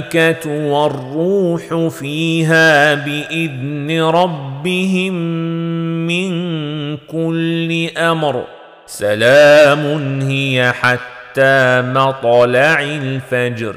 الملائكة والروح فيها بإذن ربهم من كل أمر. سلام هي حتى مطلع الفجر.